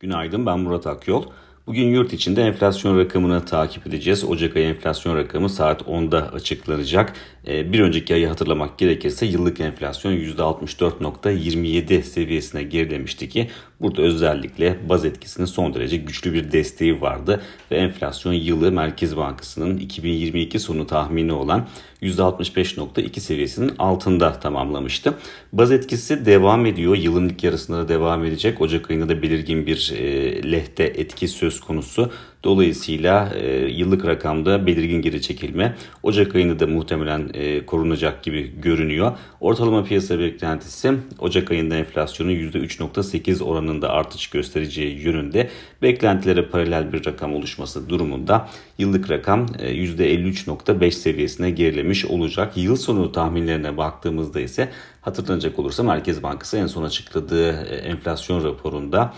Günaydın ben Murat Akyol. Bugün yurt içinde enflasyon rakamını takip edeceğiz. Ocak ayı enflasyon rakamı saat 10'da açıklanacak. Ee, bir önceki ayı hatırlamak gerekirse yıllık enflasyon %64.27 seviyesine gerilemişti ki burada özellikle baz etkisinin son derece güçlü bir desteği vardı ve enflasyon yılı Merkez Bankası'nın 2022 sonu tahmini olan %65.2 seviyesinin altında tamamlamıştı. Baz etkisi devam ediyor. Yılın ilk yarısında da devam edecek. Ocak ayında da belirgin bir e, lehte etki söz konusu. Dolayısıyla e, yıllık rakamda belirgin geri çekilme. Ocak ayında da muhtemelen e, korunacak gibi görünüyor. Ortalama piyasa beklentisi Ocak ayında enflasyonun %3.8 oranında artış göstereceği yönünde. Beklentilere paralel bir rakam oluşması durumunda yıllık rakam e, %53.5 seviyesine gerilemiş olacak. Yıl sonu tahminlerine baktığımızda ise Hatırlanacak olursa Merkez Bankası en son açıkladığı e, enflasyon raporunda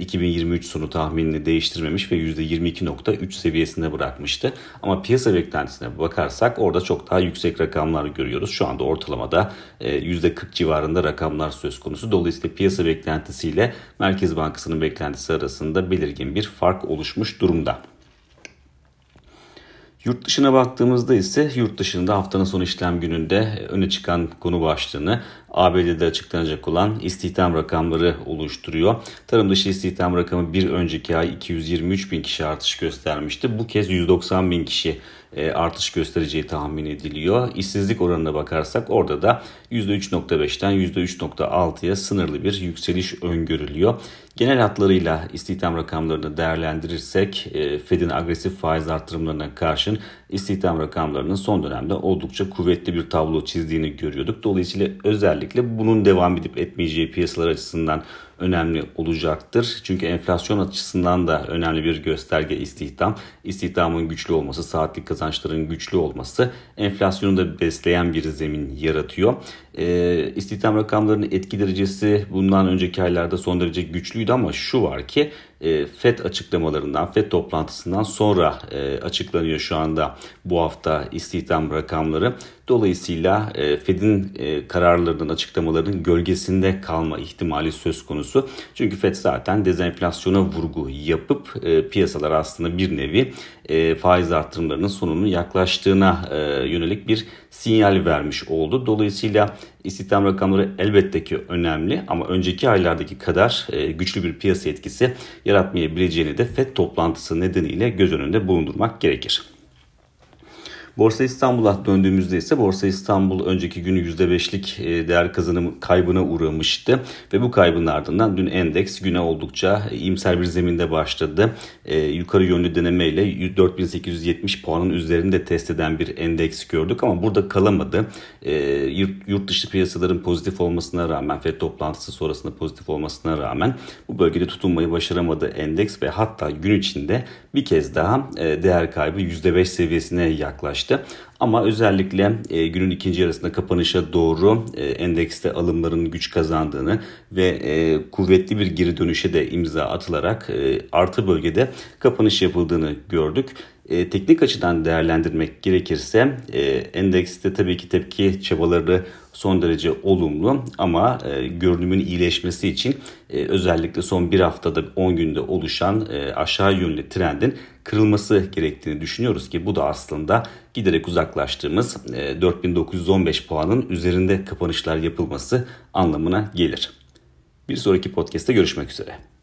2023 e, sonu tahminini değiştirmemiş ve %22.3 seviyesinde bırakmıştı. Ama piyasa beklentisine bakarsak orada çok daha yüksek rakamlar görüyoruz. Şu anda ortalamada %40 e, civarında rakamlar söz konusu. Dolayısıyla piyasa beklentisiyle Merkez Bankası'nın beklentisi arasında belirgin bir fark oluşmuş durumda. Yurt dışına baktığımızda ise yurt dışında haftanın son işlem gününde öne çıkan konu başlığını ABD'de açıklanacak olan istihdam rakamları oluşturuyor. Tarım dışı istihdam rakamı bir önceki ay 223 bin kişi artış göstermişti. Bu kez 190 bin kişi e, artış göstereceği tahmin ediliyor. İşsizlik oranına bakarsak orada da %3.5'ten %3.6'ya sınırlı bir yükseliş öngörülüyor. Genel hatlarıyla istihdam rakamlarını değerlendirirsek e, Fed'in agresif faiz artırımlarına karşın istihdam rakamlarının son dönemde oldukça kuvvetli bir tablo çizdiğini görüyorduk. Dolayısıyla özellikle bunun devam edip etmeyeceği piyasalar açısından önemli olacaktır. Çünkü enflasyon açısından da önemli bir gösterge istihdam. İstihdamın güçlü olması, saatlik kazançların güçlü olması enflasyonu da besleyen bir zemin yaratıyor. E, istihdam rakamlarının etki derecesi bundan önceki aylarda son derece güçlüydü ama şu var ki e, FED açıklamalarından, FED toplantısından sonra e, açıklanıyor şu anda bu hafta istihdam rakamları. Dolayısıyla e, Fed'in e, kararlarının, açıklamalarının gölgesinde kalma ihtimali söz konusu. Çünkü Fed zaten dezenflasyona vurgu yapıp e, piyasalar aslında bir nevi e, faiz artırımlarının sonunun yaklaştığına e, yönelik bir sinyal vermiş oldu. Dolayısıyla istihdam rakamları elbette ki önemli ama önceki aylardaki kadar e, güçlü bir piyasa etkisi yaratmayabileceğini de FED toplantısı nedeniyle göz önünde bulundurmak gerekir. Borsa İstanbul'a döndüğümüzde ise Borsa İstanbul önceki günü %5'lik e, değer kazanımı kaybına uğramıştı. Ve bu kaybın ardından dün endeks güne oldukça iyimser bir zeminde başladı. E, yukarı yönlü denemeyle 4870 puanın üzerinde test eden bir endeks gördük ama burada kalamadı. E, yurt dışı piyasaların pozitif olmasına rağmen FED toplantısı sonrasında pozitif olmasına rağmen bu bölgede tutunmayı başaramadı endeks ve hatta gün içinde bir kez daha değer kaybı %5 seviyesine yaklaştı yaklaştı. Ama özellikle e, günün ikinci yarısında kapanışa doğru e, endekste alımların güç kazandığını ve e, kuvvetli bir geri dönüşe de imza atılarak e, artı bölgede kapanış yapıldığını gördük. E, teknik açıdan değerlendirmek gerekirse e, endekste tabii ki tepki çabaları son derece olumlu ama e, görünümün iyileşmesi için e, özellikle son bir haftada 10 günde oluşan e, aşağı yönlü trendin kırılması gerektiğini düşünüyoruz ki bu da aslında giderek uzaklaştığımız e, 4915 puanın üzerinde kapanışlar yapılması anlamına gelir. Bir sonraki podcast'te görüşmek üzere.